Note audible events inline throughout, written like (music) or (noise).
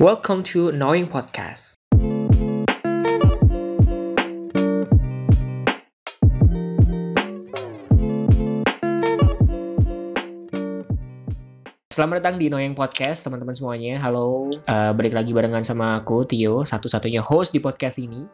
Welcome to Knowing Podcast. Selamat datang di Knowing Podcast, teman-teman semuanya. Halo, uh, balik lagi barengan sama aku, Tio, satu-satunya host di podcast ini.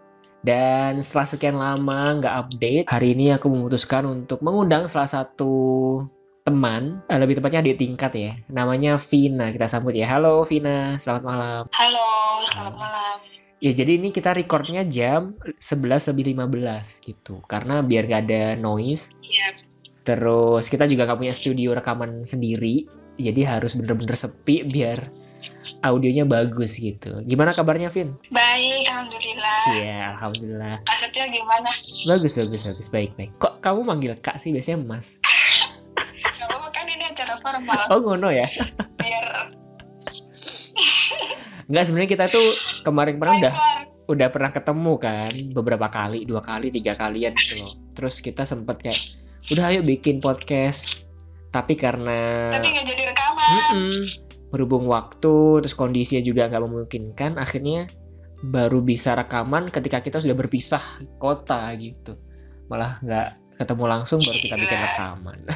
Dan setelah sekian lama nggak update, hari ini aku memutuskan untuk mengundang salah satu teman, uh, lebih tepatnya adik tingkat ya. Namanya Vina, kita sambut ya. Halo Vina, selamat malam. Halo, selamat malam. Ya jadi ini kita recordnya jam 11 lebih 15 gitu. Karena biar gak ada noise. Iya, Terus kita juga gak punya studio rekaman sendiri. Jadi harus bener-bener sepi biar audionya bagus gitu. Gimana kabarnya Vin? baik, alhamdulillah. Cia, alhamdulillah. Setia gimana? Bagus, bagus, bagus. Baik, baik. Kok kamu manggil kak sih? Biasanya mas. Formal. Oh ngono ya? Biar Enggak sebenarnya kita tuh kemarin pernah udah udah pernah ketemu kan beberapa kali dua kali tiga kalian gitu loh terus kita sempet kayak udah ayo bikin podcast tapi karena Tapi nggak jadi rekaman. Mm-mm. berhubung waktu terus kondisinya juga nggak memungkinkan akhirnya baru bisa rekaman ketika kita sudah berpisah kota gitu malah nggak ketemu langsung baru kita bikin rekaman (laughs)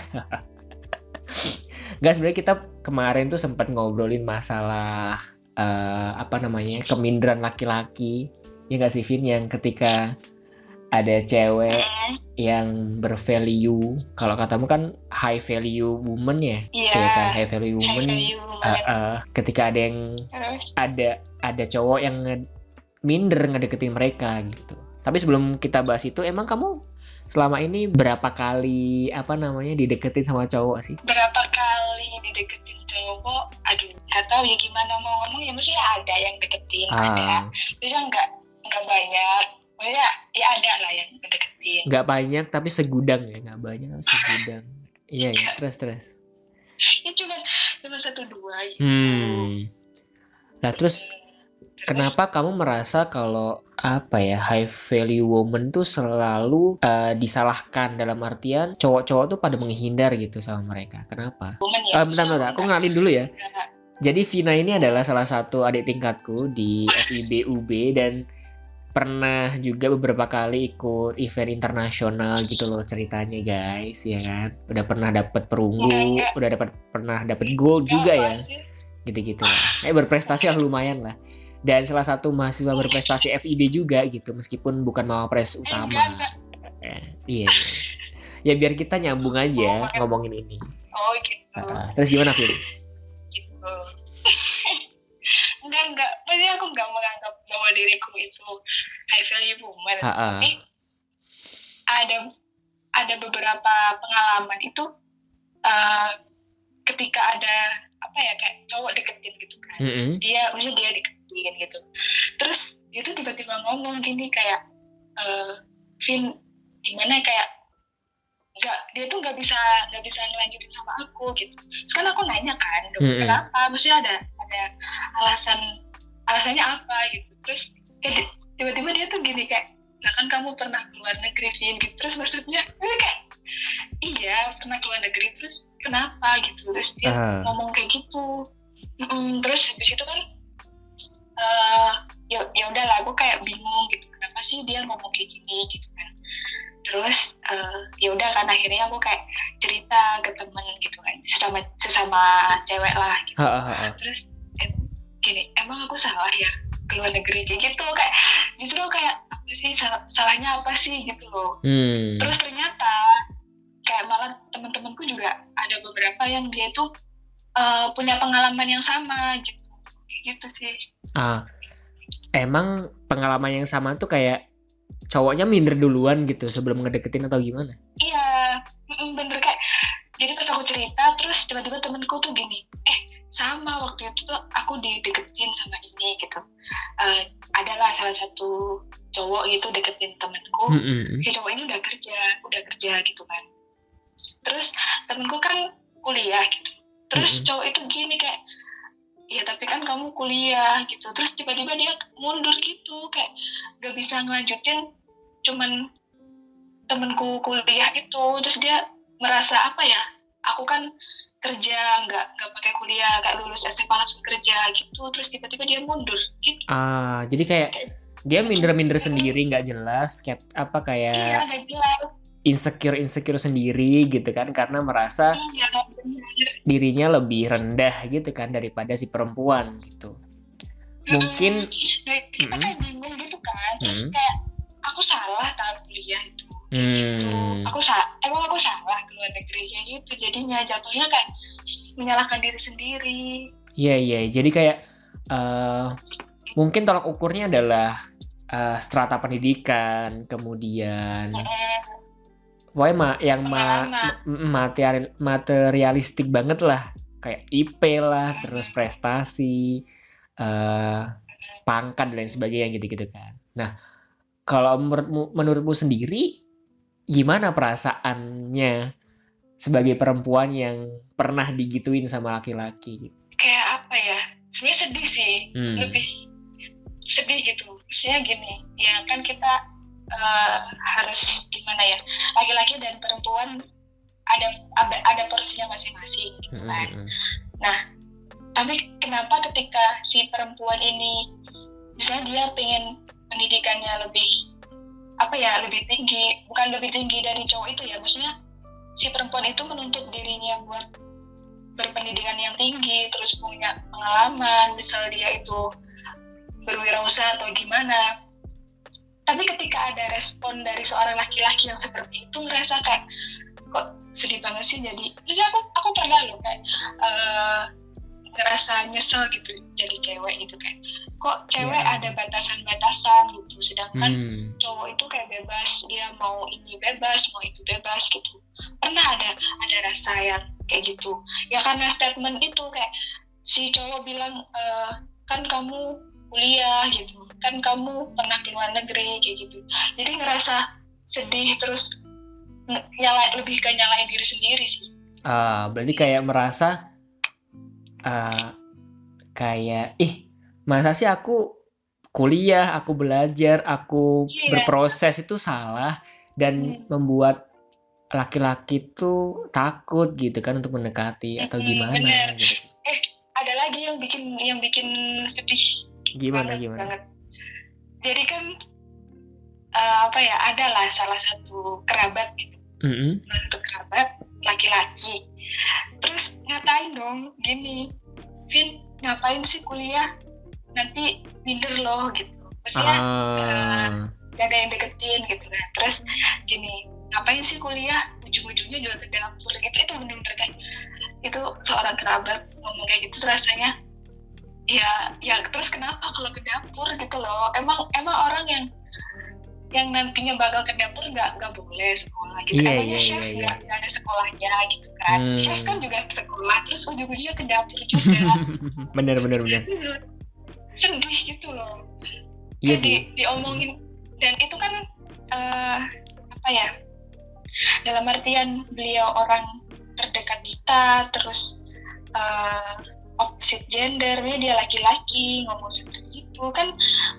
nggak sebenarnya kita kemarin tuh sempat ngobrolin masalah eh, apa namanya keminderan laki-laki. Ya nggak sih Vin? Yang ketika ada cewek yang bervalue. Kalau katamu kan high value woman ya? Ya kan high value High woman. value Uh, banget. uh, ketika ada yang Terus, ada ada cowok yang nge- minder ngedeketin mereka gitu. Tapi sebelum kita bahas itu, emang kamu selama ini berapa kali apa namanya dideketin sama cowok sih? berapa kali cowok? Aduh, nggak tahu ya gimana mau ngomong ya. Maksudnya ada yang deketin, ada. Ah, Maksudnya nggak nggak banyak. Maksudnya ya ada lah yang deketin. nggak banyak tapi segudang ya, nggak banyak tapi segudang. (laughs) Iya ya, terus terus. Ya cuma cuma satu dua. Gitu. Hmm. Nah terus kenapa kamu merasa kalau apa ya high value woman tuh selalu uh, disalahkan dalam artian cowok-cowok tuh pada menghindar gitu sama mereka? Kenapa? Woman ya. Ah, bentar, bentar, aku ngalin dulu ya. Jadi Vina ini adalah salah satu adik tingkatku di FIB UB dan pernah juga beberapa kali ikut event internasional gitu loh ceritanya guys ya kan udah pernah dapat perunggu Enggak, udah dapat pernah dapat gold juga ya sih. gitu-gitu lah eh berprestasi lah lumayan lah dan salah satu mahasiswa berprestasi FIB juga gitu meskipun bukan mawapres utama. Eh, iya iya. ya biar kita nyambung aja ngomongin ini Oh gitu. Ah, terus gimana Vin? gitu. (laughs) enggak enggak, maksudnya aku enggak menganggap bahwa diriku itu high value woman. Ah, ah. Eh, ada ada beberapa pengalaman itu eh, ketika ada apa ya kayak cowok deketin gitu kan. Mm-mm. Dia maksudnya dia deketin gitu. Terus dia tuh tiba-tiba ngomong gini kayak eh Vin gimana kayak nggak dia tuh nggak bisa nggak bisa ngelanjutin sama aku gitu. Terus kan aku nanya kan "Dok, Mm-mm. kenapa? Maksudnya ada ada alasan alasannya apa? Gitu. Terus kayak tiba-tiba dia tuh gini kayak lah kan kamu pernah keluar negeri Vin gitu. Terus maksudnya kayak iya pernah keluar negeri terus kenapa? Gitu. Terus dia Ah. ngomong kayak gitu. Mm-mm, terus habis itu kan eh ya ya udahlah aku kayak bingung gitu kenapa sih dia ngomong kayak gini gitu kan. Terus eh, ya udah kan akhirnya aku kayak cerita ke temen gitu kan sesama sesama cewek lah gitu. Ha, ha, ha, terus em, gini emang aku salah ya ke luar negeri? Kayak gitu kayak justru kayak apa sih sal- salahnya apa sih gitu loh. Hmm. terus ternyata kayak malah teman-temanku juga ada beberapa yang dia itu eh, punya pengalaman yang sama gitu gitu sih Ah, emang pengalaman yang sama tuh kayak cowoknya minder duluan gitu sebelum ngedeketin atau gimana? iya mm, bener kayak jadi pas aku cerita terus tiba-tiba temenku tuh gini eh sama waktu itu tuh aku dideketin sama ini gitu Eh, adalah salah satu cowok gitu deketin temenku Mm-mm. si cowok ini udah kerja udah kerja gitu kan terus temenku kan kuliah gitu terus Mm-mm. cowok itu gini kayak ya tapi kan kamu kuliah gitu. Terus tiba-tiba dia mundur gitu. Kayak gak bisa ngelanjutin cuman temenku kuliah itu. Terus dia merasa apa ya? Aku kan kerja nggak nggak pakai kuliah nggak lulus SMA langsung kerja gitu. Terus tiba-tiba dia mundur gitu. Ah jadi kayak dia minder-minder sendiri nggak jelas kayak apa kayak iya nggak jelas insecure insecure sendiri gitu kan karena merasa iya dirinya lebih rendah gitu kan daripada si perempuan gitu. Mungkin Nah, kita kayak bingung gitu kan terus Mm. kayak aku salah tak kuliah itu hmm, aku salah emang aku salah ke luar negeri kayak gitu. Jadinya jatuhnya kayak menyalahkan diri sendiri. Iya iya. Jadi kayak eh mungkin tolak ukurnya adalah eh, strata pendidikan kemudian Mm-mm. Pokoknya ma- yang ma- Pengalaman. m- material materialistik banget lah. Kayak IP lah terus prestasi eh pangkat dan lain sebagainya gitu-gitu kan. Nah kalau menurutmu, menurutmu sendiri gimana perasaannya sebagai perempuan yang pernah digituin sama laki-laki? Kayak apa ya? Sebenarnya sedih sih. Hmm. lebih sedih gitu. Maksudnya gini ya kan kita eh, harus gimana ya laki-laki dan perempuan ada ada, ada porsinya masing-masing gitu kan. hmm, tapi kenapa ketika si perempuan ini misalnya dia pengen pendidikannya lebih apa ya lebih tinggi bukan lebih tinggi dari cowok itu ya maksudnya si perempuan itu menuntut dirinya buat berpendidikan yang tinggi terus punya pengalaman misal dia itu berwirausaha atau gimana tapi ketika ada respon dari seorang laki-laki yang seperti itu ngerasa kayak kok sedih banget sih jadi misalnya aku aku pernah loh kayak eh, ngerasa nyesel gitu jadi cewek gitu kayak kok cewek Ya. ada batasan-batasan gitu sedangkan hmm. cowok itu kayak bebas dia mau ini bebas mau itu bebas gitu pernah ada ada rasa yang kayak gitu ya karena statement itu kayak si cowok bilang "Eh, kan kamu kuliah gitu kan kamu pernah ke luar negeri kayak gitu jadi ngerasa sedih terus nyala lebih ke nyalain diri sendiri sih Ah, berarti kayak merasa ah, kayak ih masa sih aku kuliah, aku belajar, aku Iya. berproses itu salah dan Hmm. membuat laki-laki itu takut gitu kan untuk mendekati atau Mm-mm, gimana bener. gitu. ada lagi yang bikin yang bikin sedih Gimana banget, gimana? banget. Jadi kan eh, apa ya ada lah salah satu kerabat gitu, Mm-mm. salah satu kerabat laki-laki. Terus ngatain dong gini, Vin ngapain sih kuliah? Nanti minder loh gitu. Maksudnya Ah, gak ada yang deketin gitu kan. Terus gini, ngapain sih kuliah? Ujung-ujungnya juga ke dapur gitu. Itu bener-bener kayak itu seorang kerabat ngomong kayak gitu rasanya ya ya terus kenapa kalau ke dapur gitu loh? Emang emang orang yang yang nantinya bakal ke dapur nggak nggak boleh sekolah gitu. Iya, Emangnya iya, chef iya, nggak nggak ada sekolahnya gitu kan? Hmm. chef kan juga sekolah terus ujung-ujungnya ke dapur juga. (laughs) Bener bener bener. (laughs) sedih gitu loh. Iya Kayak sih. di- diomongin dan itu kan eh, apa ya? Dalam artian beliau orang terdekat kita terus eh, opposite gender dia dia laki-laki ngomong seperti itu kan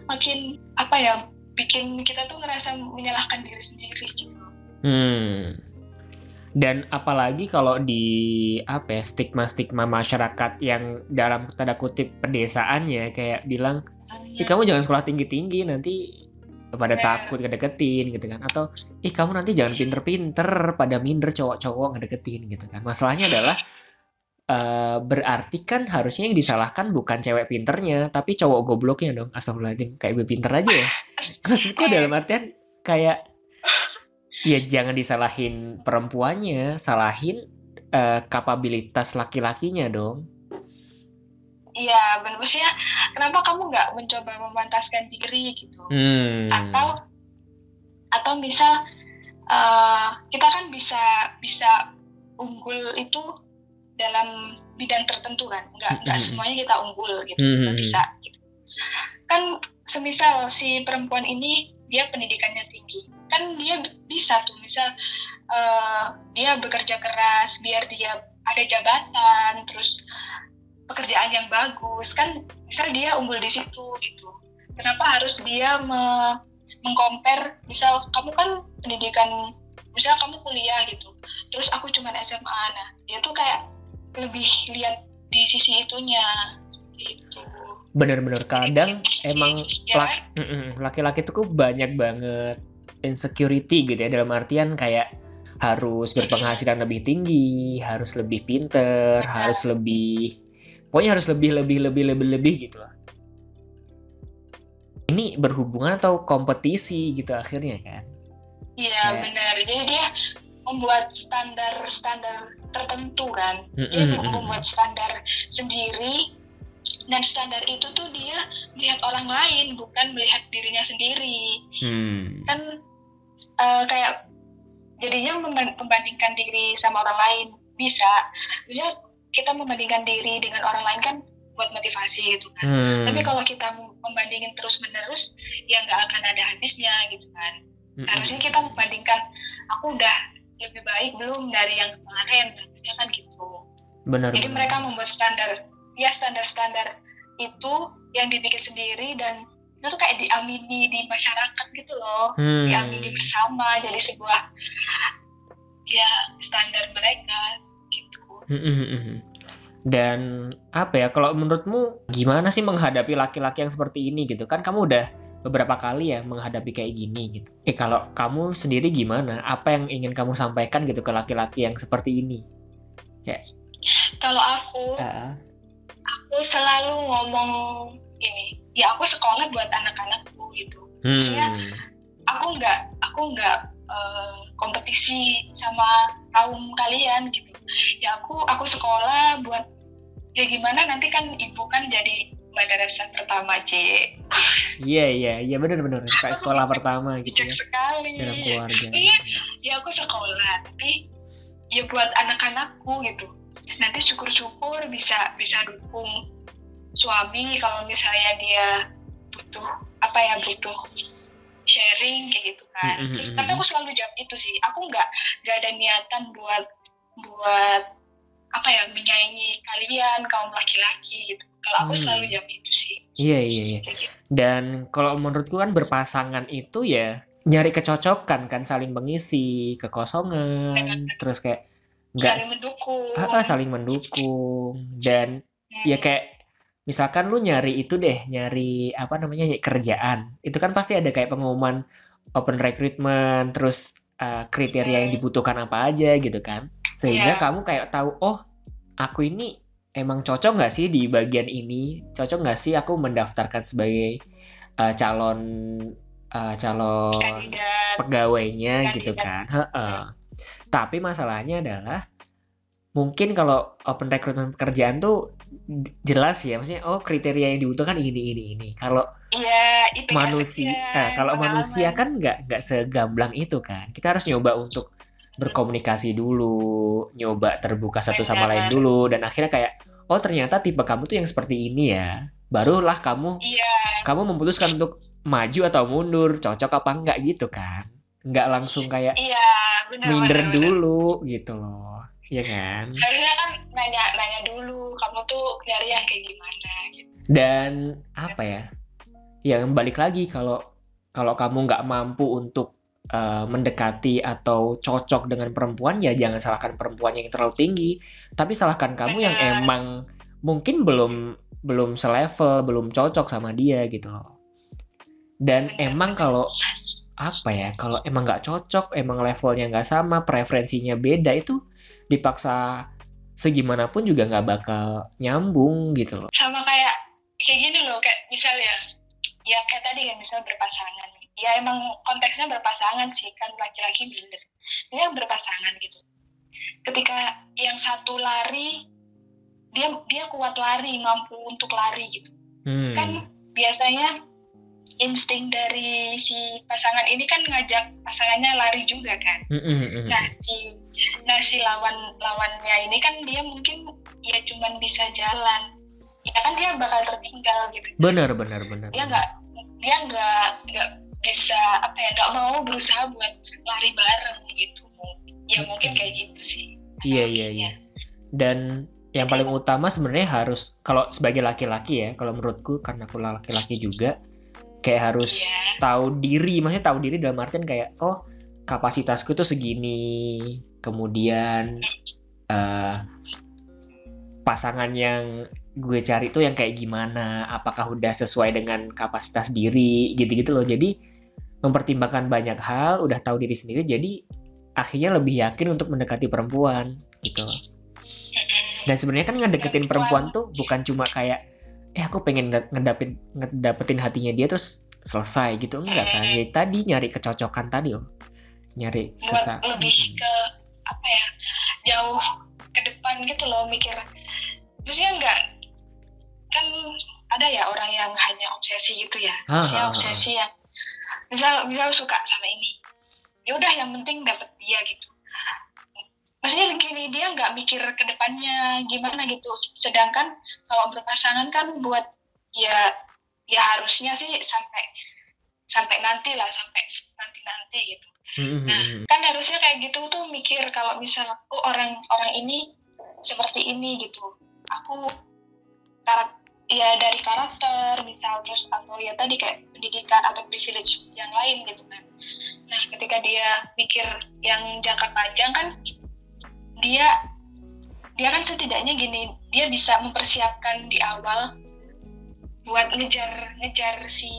makin apa ya bikin kita tuh ngerasa menyalahkan diri sendiri gitu Hmm. Dan apalagi kalau di apa ya stigma-stigma masyarakat yang dalam tanda kutip pedesaan ya kayak bilang, "Ih, kamu jangan sekolah tinggi-tinggi nanti pada Bener. takut ngedeketin gitu kan." Atau, "Ih, kamu nanti jangan pinter-pinter pada minder cowok-cowok ngedeketin gitu kan." Masalahnya adalah eh, berarti kan harusnya yang disalahkan bukan cewek pinternya, tapi cowok gobloknya dong. Astagfirullahaladzim, kayak gue pinter aja ya. (laughs) Maksudku dalam artian kayak ya jangan disalahin perempuannya, salahin eh, kapabilitas laki-lakinya dong. iya benar maksudnya kenapa kamu nggak mencoba memantaskan diri gitu Hmm. atau atau misal eh, kita kan bisa bisa unggul itu dalam bidang tertentu kan. Nggak nggak semuanya kita unggul gitu nggak bisa gitu. kan semisal si perempuan ini dia pendidikannya tinggi. Kan dia bisa tuh misal eh, dia bekerja keras biar dia ada jabatan terus pekerjaan yang bagus. Kan misal dia unggul di situ gitu. Kenapa harus dia me mengcompare misal kamu kan pendidikan misal kamu kuliah gitu terus aku cuman SMA nah dia tuh kayak lebih lihat di sisi itunya itu bener-bener kadang emang laki-laki tuh banyak banget insecurity gitu ya dalam artian kayak harus berpenghasilan lebih tinggi, harus lebih pinter, harus lebih pokoknya harus lebih lebih lebih lebih lebih gitu lah. Ini berhubungan atau kompetisi gitu akhirnya kan? Iya benar. Jadi dia membuat standar-standar tertentu kan. Dia membuat standar sendiri dan standar itu tuh dia melihat orang lain bukan melihat dirinya sendiri. Hmm. Kan eh, kayak jadinya memban- membandingkan diri sama orang lain bisa. Bisa kita membandingkan diri dengan orang lain kan buat motivasi gitu kan. Hmm. Tapi kalau kita membandingin terus menerus ya nggak akan ada habisnya gitu kan harusnya kita membandingkan aku udah lebih baik belum dari yang kemarin harusnya kan gitu benar. jadi benar. mereka membuat standar ya standar-standar itu yang dibikin sendiri dan itu tuh kayak diamini di masyarakat gitu loh Hmm. diamini bersama jadi sebuah ya standar mereka gitu Mm-mm-mm. Dan apa ya kalau menurutmu gimana sih menghadapi laki-laki yang seperti ini gitu kan kamu udah beberapa kali ya menghadapi kayak gini gitu. Eh kalau kamu sendiri gimana? Apa yang ingin kamu sampaikan gitu ke laki-laki yang seperti ini? kalau aku Ah, aku selalu ngomong ini ya aku sekolah buat anak-anakku gitu Maksudnya, hmm. aku nggak aku nggak eh, kompetisi sama kaum kalian gitu ya aku aku sekolah buat ya gimana nanti kan ibu kan jadi madrasah pertama C Iya iya iya benar-benar kayak sekolah pertama gitu ya. sekali. Dalam keluarga. Iya. ya aku sekolah tapi ya buat anak-anakku gitu. Nanti syukur-syukur bisa bisa dukung suami kalau misalnya dia butuh apa ya butuh sharing kayak gitu kan. Terus tapi aku selalu jawab itu sih. Aku nggak nggak ada niatan buat buat apa ya menyaingi kalian kaum laki-laki gitu kalau aku Hmm. selalu jawab itu sih Iya iya iya. gitu. Dan kalau menurutku kan berpasangan itu ya nyari kecocokan kan saling mengisi kekosongan terus kayak nggak saling mendukung Ah, ah, saling mendukung dan Hmm. ya kayak misalkan lu nyari itu deh nyari apa namanya ya, kerjaan itu kan pasti ada kayak pengumuman open recruitment terus uh, kriteria yang dibutuhkan apa aja gitu kan sehingga Iya. kamu kayak tahu oh aku ini emang cocok nggak sih di bagian ini cocok nggak sih aku mendaftarkan sebagai uh, calon uh, calon kandidat pegawainya gitu kan. Kandidat. Heeh. Tapi masalahnya adalah mungkin kalau open recruitment pekerjaan tuh jelas ya maksudnya oh kriteria yang dibutuhkan ini ini ini. Kalau iya IPS manusia aja, nah, kalau pengalaman. manusia kan nggak nggak segamblang itu kan. Kita harus nyoba untuk berkomunikasi dulu, nyoba terbuka satu sama lain dulu dan akhirnya kayak oh ternyata tipe kamu tuh yang seperti ini ya. Barulah kamu iya kamu memutuskan untuk maju atau mundur, cocok apa enggak gitu kan. Nggak langsung kayak iya benar minder benar. dulu gitu loh. Iya kan? Harusnya kan nanya nanya dulu kamu tuh nyari yang kayak gimana gitu. Dan apa ya? Yang balik lagi kalau kalau kamu nggak mampu untuk eh, mendekati atau cocok dengan perempuan ya jangan salahkan perempuan yang terlalu tinggi, tapi salahkan kamu yang emang mungkin belum belum selevel, belum cocok sama dia gitu loh. Dan Benar, emang kalau apa ya kalau emang nggak cocok emang levelnya nggak sama preferensinya beda itu dipaksa segimanapun juga nggak bakal nyambung gitu loh Sama kayak kayak gini loh kayak misalnya ya kayak tadi kan misal berpasangan. Ya emang konteksnya berpasangan sih kan laki-laki minder. Dia berpasangan gitu. Ketika yang satu lari dia dia kuat lari, mampu untuk lari gitu. Hmm. kan biasanya insting dari si pasangan ini kan ngajak pasangannya lari juga kan. Mm, mm, mm. Nah si nah si lawan lawannya ini kan dia mungkin ya cuman bisa jalan. Ya kan dia bakal tertinggal gitu. benar benar benar Dia nggak dia nggak nggak bisa apa ya nggak mau berusaha buat lari bareng gitu. Ya mungkin kayak gitu sih. iya iya iya dan yang paling utama sebenarnya harus kalau sebagai laki-laki ya kalau menurutku karena aku laki-laki juga kayak harus Iya. tahu diri maksudnya tahu diri dalam artian kayak oh kapasitasku tuh segini. Kemudian eh pasangan yang gue cari tuh yang kayak gimana? Apakah udah sesuai dengan kapasitas diri? Gitu-gitu loh. Jadi mempertimbangkan banyak hal udah tahu diri sendiri jadi akhirnya lebih yakin untuk mendekati perempuan gitu dan sebenarnya kan ngedeketin perempuan tuh bukan cuma kayak eh aku pengen ngedapin ngedapetin hatinya dia terus selesai gitu. Enggak kan? Ya tadi nyari kecocokan tadi loh nyari sesa lebih ke apa ya jauh ke depan gitu loh mikir. Maksudnya enggak kan ada ya orang yang hanya obsesi gitu ya. Maksudnya obsesi yang misal misal suka sama ini. Ya udah yang penting dapet dia gitu. Maksudnya gini dia nggak mikir ke depannya gimana gitu. Sedangkan kalau berpasangan kan buat ya ya harusnya sih sampai sampai nanti lah sampai nanti nanti gitu. Nah kan harusnya kayak gitu tuh mikir kalau misal aku orang orang ini seperti ini gitu. Aku karak ya dari karakter misal terus atau ya tadi kayak pendidikan atau privilege yang lain gitu kan. Nah ketika dia mikir yang jangka panjang kan dia dia kan setidaknya gini dia bisa mempersiapkan di awal buat ngejar ngejar si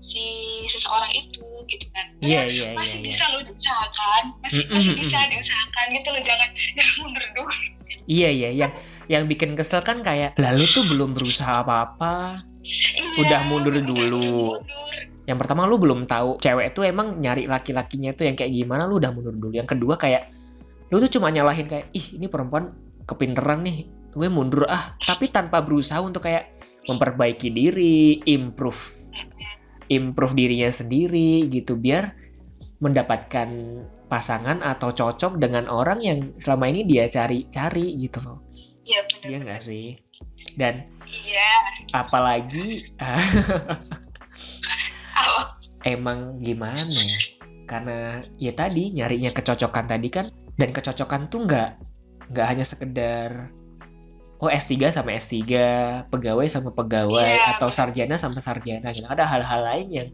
si seseorang itu gitu kan Iya iya iya. masih iya. bisa lo diusahakan masih Mm, mm, masih bisa mm. diusahakan gitu loh jangan (laughs) jangan mundur dulu Iya iya yang yang bikin kesel kan kayak lalu tuh belum berusaha apa-apa. Iya, Udah mundur udah dulu. mundur. Yang pertama lu belum tahu cewek itu emang nyari laki-lakinya itu yang kayak gimana lu udah mundur dulu. Yang kedua kayak lu tuh cuma nyalahin kayak ih ini perempuan kepinteran nih gue mundur ah tapi tanpa berusaha untuk kayak memperbaiki diri, improve improve dirinya sendiri gitu biar mendapatkan pasangan atau cocok dengan orang yang selama ini dia cari-cari gitu loh. iya benar Iya nggak sih? Dan iya apalagi (laughs) emang gimana ya? Karena ya tadi nyarinya kecocokan tadi kan dan kecocokan tuh nggak nggak hanya sekedar oh S3 sama S3, pegawai sama pegawai Iya. atau sarjana sama sarjana gitu. Ada hal-hal lain yang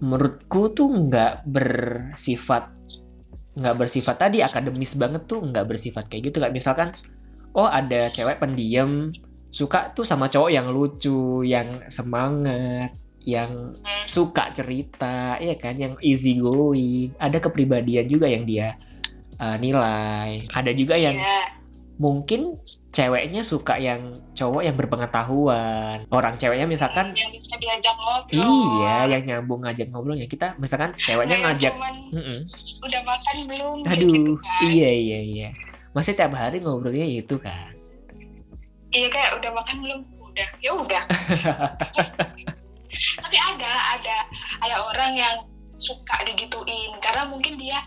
menurutku tuh nggak bersifat nggak bersifat tadi akademis banget tuh nggak bersifat kayak gitu kayak misalkan oh ada cewek pendiam suka tuh sama cowok yang lucu yang semangat yang suka cerita ya kan yang easy going ada kepribadian juga yang dia uh, nilai ada juga yang iya. mungkin ceweknya suka yang cowok yang berpengetahuan. Orang ceweknya misalkan yang bisa diajak ngobrol. Iya yang nyambung ngajak ngobrolnya kita misalkan ceweknya Kayak ngajak cuman Mm-mm. udah makan belum kayak aduh gitu kan. iya iya iya. Masih tiap hari ngobrolnya itu kan iya kayak udah makan belum? Udah. Ya udah. (laughs) Tapi ada ada ada orang yang suka digituin karena mungkin dia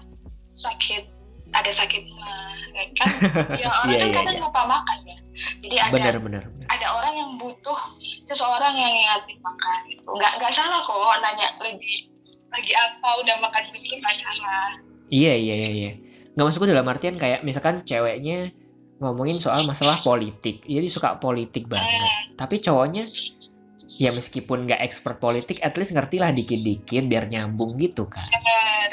sakit ada sakit mah ya kan? (laughs) Ya orang Iya, kan iya, kadang iya. lupa makan ya. Jadi ada benar benar benar. ada orang yang butuh seseorang yang ngingetin makan gitu. Nggak nggak salah kok nanya lagi lagi apa udah makan belum nggak salah. Iya iya iya iya. Nggak masukku dalam artian kayak misalkan ceweknya ngomongin soal masalah politik. Jadi suka politik banget. Hmm, tapi cowoknya ya meskipun nggak expert politik at least ngerti lah dikit-dikit biar nyambung gitu kan. Bener.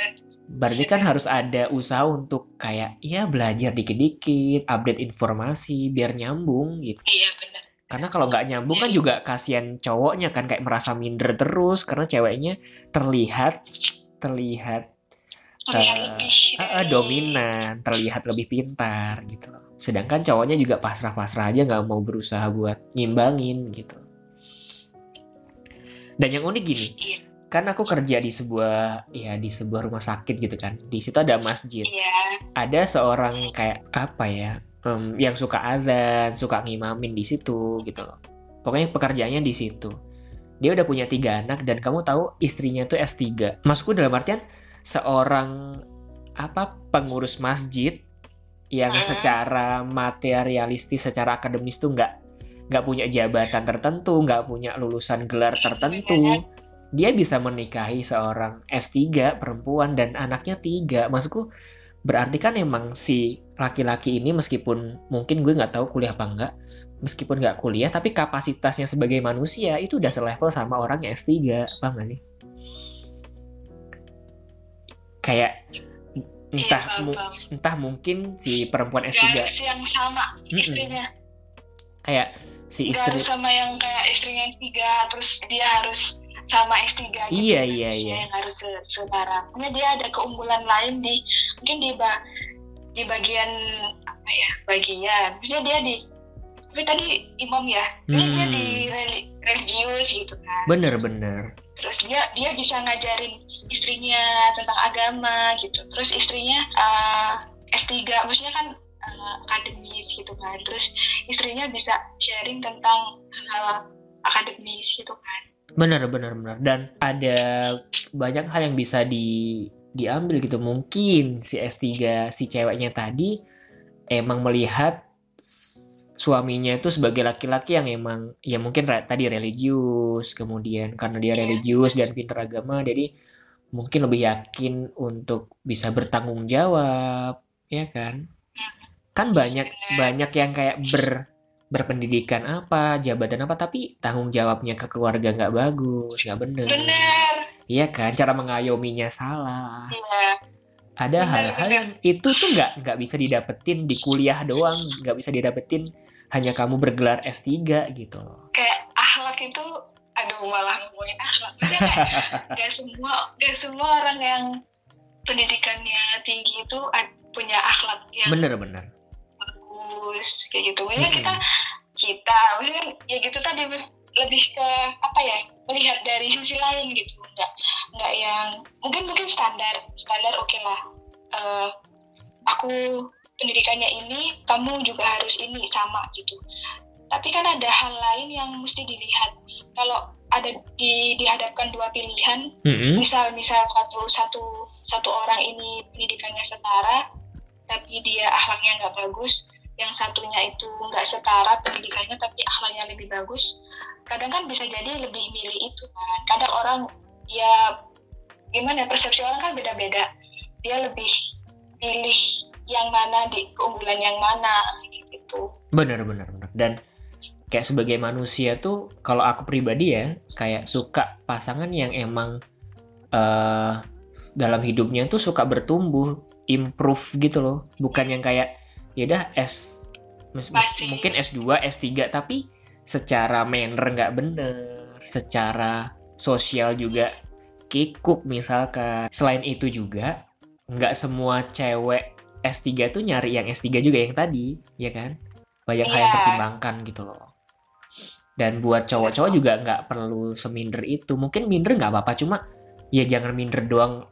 Berarti kan harus ada usaha untuk kayak ya belajar dikit-dikit update informasi biar nyambung gitu. Iya benar. Karena kalau nggak nyambung kan juga kasihan cowoknya kan kayak merasa minder terus karena ceweknya terlihat terlihat terlihat Eh, lebih dari- dominan terlihat lebih pintar gitu loh. Sedangkan cowoknya juga pasrah-pasrah aja nggak mau berusaha buat ngimbangin gitu. Dan yang unik gini Iya. Kan aku kerja di sebuah ya di sebuah rumah sakit gitu kan. Di situ ada masjid. Iya. Ada seorang kayak apa ya em, yang suka azan suka ngimamin di situ gitu loh. Pokoknya pekerjaannya di situ. Dia udah punya tiga anak dan kamu tahu istrinya tuh S3 maksudku dalam artian seorang apa pengurus masjid yang Hmm. secara materialistis secara akademis tuh nggak nggak punya jabatan tertentu nggak punya lulusan gelar tertentu dia bisa menikahi seorang S3 perempuan dan anaknya tiga. Maksudku berarti kan emang si laki-laki ini meskipun mungkin gue nggak tahu kuliah apa enggak meskipun nggak kuliah tapi kapasitasnya sebagai manusia itu udah selevel sama orang yang S3 paham gak sih? Kayak entah iya, mu- entah mungkin si perempuan S3 Galaksi yang sama istrinya. Kayak si istri harus sama yang kayak istrinya S3 terus dia harus sama S3 gitu. Iya, iya, iya. yang harus se- setara Pokoknya dia ada keunggulan lain di mungkin di ba- di bagian apa ya bagian. Maksudnya dia di tapi tadi imam ya ini dia Hmm. di reli- religius gitu kan. Bener-bener terus dia dia bisa ngajarin istrinya tentang agama gitu. Terus istrinya uh, S3 maksudnya kan uh, akademis gitu kan. Terus istrinya bisa sharing tentang hal akademis gitu kan bener bener bener. Dan ada banyak hal yang bisa di diambil gitu. Mungkin si S3 si ceweknya tadi emang melihat suaminya itu sebagai laki-laki yang emang ya mungkin ra- tadi religius kemudian karena dia Iya. religius dan pintar agama jadi mungkin lebih yakin untuk bisa bertanggung jawab ya kan? Kan banyak banyak yang kayak ber berpendidikan apa jabatan apa tapi tanggung jawabnya ke keluarga nggak bagus nggak bener. Bener. Iya kan cara mengayominya salah. Iya. Ada Bener, hal-hal bener. yang itu tuh nggak nggak bisa didapetin di kuliah doang nggak bisa didapetin hanya kamu bergelar S3 gitu loh. Kayak akhlak itu aduh malah ngomongin akhlak (laughs) gak semua gak semua orang yang pendidikannya tinggi itu punya akhlak yang bener-bener bagus kayak gitu. Maksudnya kita kita maksudnya ya gitu tadi mas. Lebih ke apa ya melihat dari sisi lain gitu. Nggak nggak yang mungkin mungkin standar standar oke lah. Eh, aku pendidikannya ini kamu juga harus ini sama gitu. Tapi kan ada hal lain yang mesti dilihat. Kalau ada di dihadapkan dua pilihan Mm-mm. misal misal satu satu satu orang ini pendidikannya setara tapi dia akhlaknya nggak bagus yang satunya itu nggak setara pendidikannya tapi akhlaknya lebih bagus kadang kan bisa jadi lebih milih itu kan. Kadang orang ya gimana ya, persepsi orang kan beda-beda. Dia lebih pilih yang mana di keunggulan yang mana gitu. Bener-bener bener dan kayak sebagai manusia tuh kalau aku pribadi ya kayak suka pasangan yang emang eh dalam hidupnya tuh suka bertumbuh improve gitu loh. Bukan yang kayak ya udah S mungkin S2 S3 tapi secara manner nggak bener. Secara sosial juga kikuk misalkan. Selain itu juga nggak semua cewek S3 tuh nyari yang S3 juga yang tadi ya kan? Banyak hal yang Iya. pertimbangkan gitu loh. Dan buat cowok-cowok juga nggak perlu seminder itu. Mungkin minder nggak apa-apa cuma ya jangan minder doang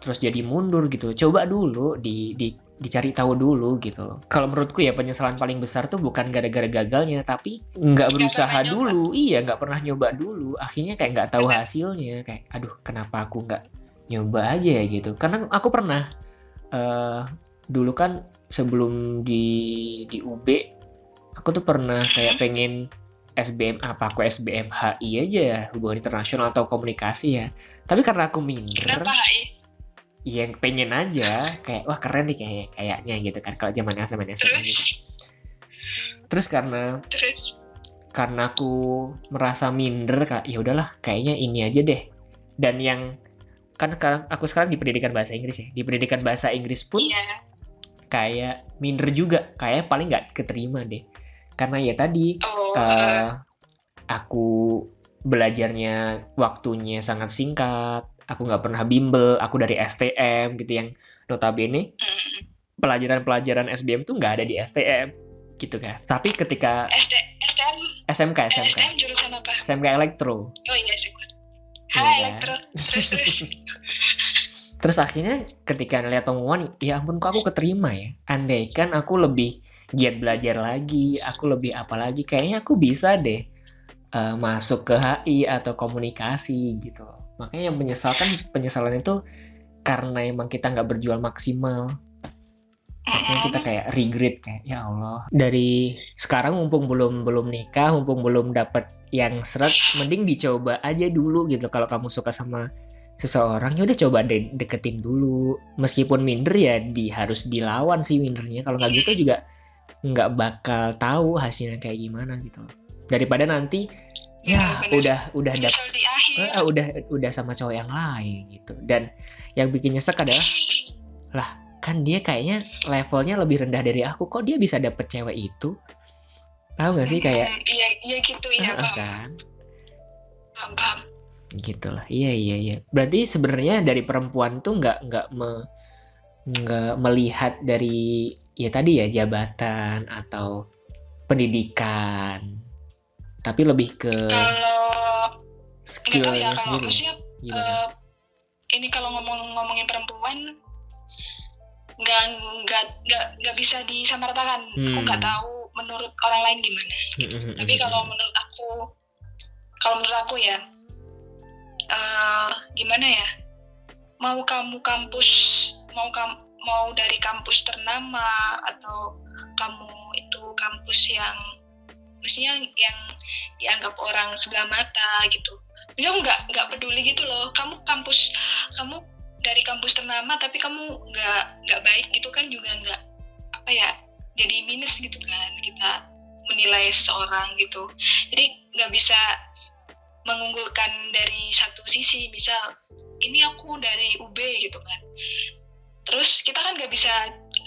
terus jadi mundur gitu. Coba dulu di, di dicari tahu dulu gitu loh. Kalau menurutku ya penyesalan paling besar tuh bukan gara-gara gagalnya tapi nggak berusaha nyoba. dulu. Iya nggak pernah nyoba dulu. Akhirnya kayak nggak tahu hasilnya. Kayak aduh kenapa aku nggak nyoba aja ya? gitu. Karena aku pernah eh dulu kan sebelum di di UB aku tuh pernah kayak pengen SBM apa aku SBM HI aja ya hubungan internasional atau komunikasi ya. Tapi karena aku minder kenapa HI yang pengen aja. Kayak wah keren nih kayak kayaknya gitu kan kalau zaman SMA SMA gitu terus? terus karena terus? karena aku merasa minder kak ya udahlah kayaknya ini aja deh. Dan yang kan sekarang aku sekarang di pendidikan bahasa Inggris ya. Di pendidikan bahasa Inggris pun iya. kayak minder juga. Kayak paling nggak keterima deh. Karena ya tadi oh eh, aku belajarnya waktunya sangat singkat aku nggak pernah bimbel aku dari STM gitu yang notabene pelajaran-pelajaran SBM tuh nggak ada di STM gitu kan. Tapi ketika SD, STM SMK SMK STM jurusan apa? SMK elektro. Oh iya SMK Iya Hai kan? elektro. Terus terus. (laughs) Terus akhirnya ketika ngeliat pengumuman ya ampun kok aku keterima ya? Andaikan aku lebih giat belajar lagi aku lebih apa lagi kayaknya aku bisa deh eh, masuk ke HI atau komunikasi gitu makanya yang menyesalkan penyesalan itu karena emang kita nggak berjual maksimal. Makanya kita kayak regret kayak ya Allah dari sekarang mumpung belum belum nikah mumpung belum dapat yang seret mending dicoba aja dulu gitu. Kalau kamu suka sama seseorang ya udah coba de- deketin dulu. Meskipun minder ya di harus dilawan sih mindernya. Kalau nggak gitu juga nggak bakal tahu hasilnya kayak gimana gitu. Daripada nanti ya udah udah dap eh, udah udah sama cowok yang lain gitu. Dan yang bikin nyesek adalah lah kan dia kayaknya levelnya lebih rendah dari aku. Kok dia bisa dapet cewek itu? Tahu nggak sih kayak Hmm, iya iya gitu ah, paham. kan? Paham, paham. gitu lah iya iya iya. Berarti sebenarnya dari perempuan tuh nggak nggak me, nggak melihat dari ya tadi ya jabatan atau pendidikan tapi lebih ke kalau skillnya ya kalau sendiri. maksudnya gimana? eh, ini kalau ngomong ngomongin perempuan nggak nggak nggak nggak bisa disamaratakan aku Hmm. nggak tahu menurut orang lain gimana. Mm-mm. tapi kalau menurut aku kalau menurut aku ya eh gimana ya? Mau kamu kampus mau kam mau dari kampus ternama atau kamu itu kampus yang maksudnya yang dianggap orang sebelah mata gitu. Aku nggak nggak peduli gitu loh. Kamu kampus kamu dari kampus ternama tapi kamu nggak nggak baik gitu kan juga nggak apa ya jadi minus gitu kan kita menilai seseorang gitu. Jadi nggak bisa mengunggulkan dari satu sisi misal ini aku dari UB gitu kan. Terus kita kan nggak bisa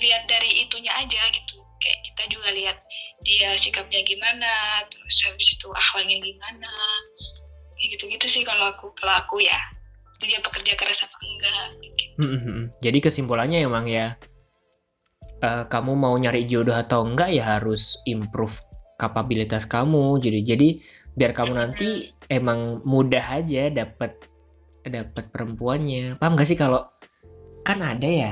lihat dari itunya aja gitu. Kayak kita juga lihat dia sikapnya gimana terus habis itu akhlaknya gimana kayak gitu-gitu sih kalau aku kalau aku ya dia pekerja keras apa enggak gitu. Mm-mm. Jadi kesimpulannya emang ya eh, kamu mau nyari jodoh atau enggak ya harus improve kapabilitas kamu. Jadi jadi biar kamu nanti emang mudah aja dapat dapat perempuannya. Paham gak sih kalau kan ada ya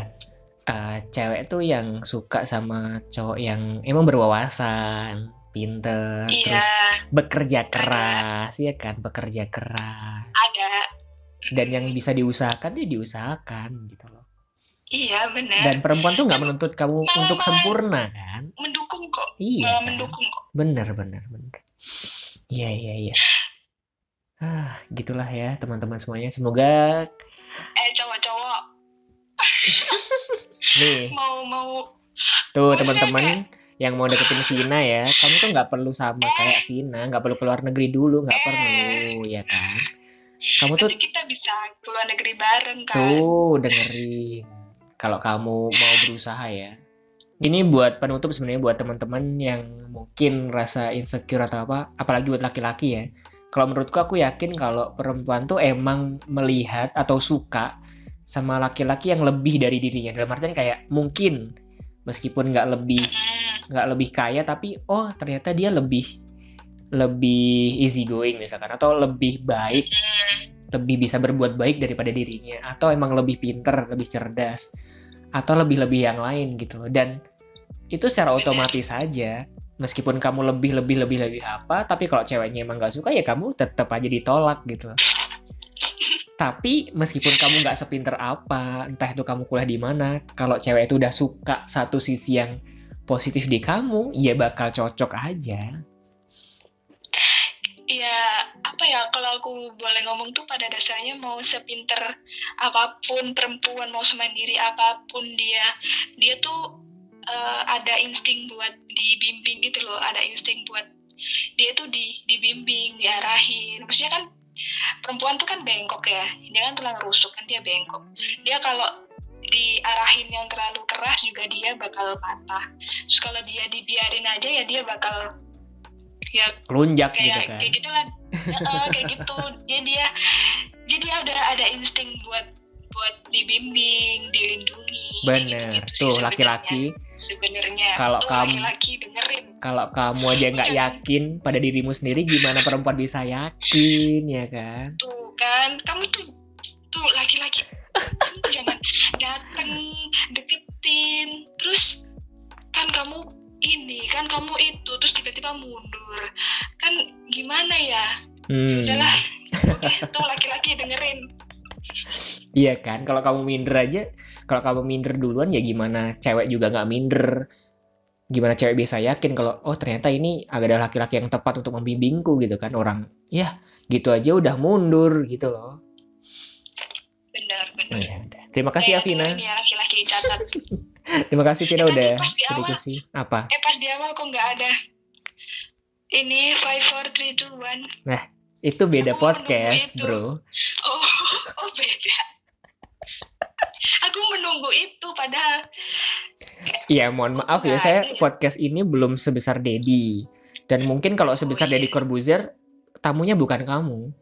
eh, cewek tuh yang suka sama cowok yang emang berwawasan, pinter, iya terus bekerja keras, ya kan, bekerja keras. ada Dan yang bisa diusahakan ya diusahakan gitu loh. iya benar Dan perempuan tuh nggak menuntut kamu Malah- untuk sempurna kan? mendukung kok Iya. malah kan? mendukung kok Bener bener bener. Iya iya iya. Ah, gitulah ya teman-teman semuanya. Semoga eh cowok-cowok nih mau mau tuh teman-teman yang mau deketin Vina ya, kamu tuh nggak perlu sama kayak Vina, nggak perlu keluar negeri dulu, nggak perlu, ya kan? Kamu tuh nanti kita bisa keluar negeri bareng kan Tuh dengerin kalau kamu mau berusaha ya. Ini buat penutup sebenarnya buat teman-teman yang mungkin rasa insecure atau apa, apalagi buat laki-laki ya. Kalau menurutku aku yakin kalau perempuan tuh emang melihat atau suka sama laki-laki yang lebih dari dirinya. Dalam artian kayak mungkin meskipun nggak lebih nggak lebih kaya tapi oh ternyata dia lebih lebih easy going misalkan atau lebih baik lebih bisa berbuat baik daripada dirinya atau emang lebih pinter, lebih cerdas atau lebih-lebih yang lain gitu loh dan itu secara otomatis saja meskipun kamu lebih lebih lebih lebih apa tapi kalau ceweknya emang gak suka ya kamu tetap aja ditolak gitu loh. Tapi meskipun kamu nggak sepinter apa entah itu kamu kuliah di mana kalau cewek itu udah suka satu sisi yang positif di kamu ya bakal cocok aja. Ya apa ya kalau aku boleh ngomong tuh pada dasarnya mau sepinter apa pun perempuan mau semandiri apa pun dia dia tuh eh, ada insting buat dibimbing gitu loh ada insting buat dia tuh di dibimbing diarahin. Maksudnya kan perempuan tuh kan bengkok ya. Dia kan tulang rusuk kan dia bengkok. Dia kalau diarahin yang terlalu keras juga dia bakal patah. Terus kalau dia dibiarin aja ya dia bakal ya kelunjak gitu kayak kan. kayak gitulah. Heeh, kayak gitu. Dia dia jadi ada ada insting buat buat dibimbing dilindungi bener. gitu tuh laki-laki sebenarnya Kalau kamu- laki-laki dengerin. kalau kamu aja nggak yakin pada dirimu sendiri gimana perempuan bisa yakin ya kan? Tuh kan kamu tuh tuh laki-laki jangan dateng deketin. Terus kan kamu ini kan kamu itu terus tiba-tiba mundur. Kan gimana ya? Hmm. udahlah (laughs) oke tuh laki-laki dengerin iya kan? Kalau kamu minder aja kalau kamu minder duluan ya gimana cewek juga nggak minder? Gimana cewek bisa yakin kalau oh ternyata ini ada laki-laki yang tepat untuk membimbingku gitu kan orang. Ya gitu aja udah mundur gitu loh. Benar benar. Ya udah. terima kasih ya Eh, Vina dengerin ya laki-laki (laughs) terima kasih Vina Eh, tapi udah apa? Eh pas di awal kok nggak ada. Ini five four three two one. Itu beda podcast itu. bro. Oh (laughs) oh beda aku menunggu itu padahal Iya, mohon maaf ya, Nah, saya iya. podcast ini belum sebesar Dedi. Dan mungkin kalau sebesar Deddy Corbuzier, tamunya bukan kamu. oh,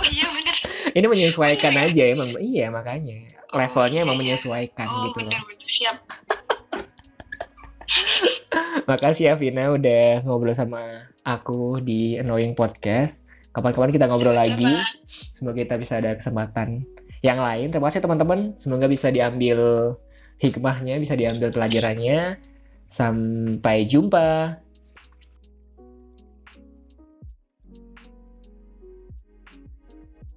oh iya bener (laughs) Ini menyesuaikan aja emang. Iya makanya. Levelnya emang menyesuaikan oh gitu loh. bener bener siap (laughs) Makasih ya Vina udah ngobrol sama aku di Annoying Podcast. Kapan-kapan kita ngobrol lagi. Semoga kita bisa ada kesempatan yang lain. Terima kasih teman-teman. Semoga bisa diambil hikmahnya, bisa diambil pelajarannya. Sampai jumpa.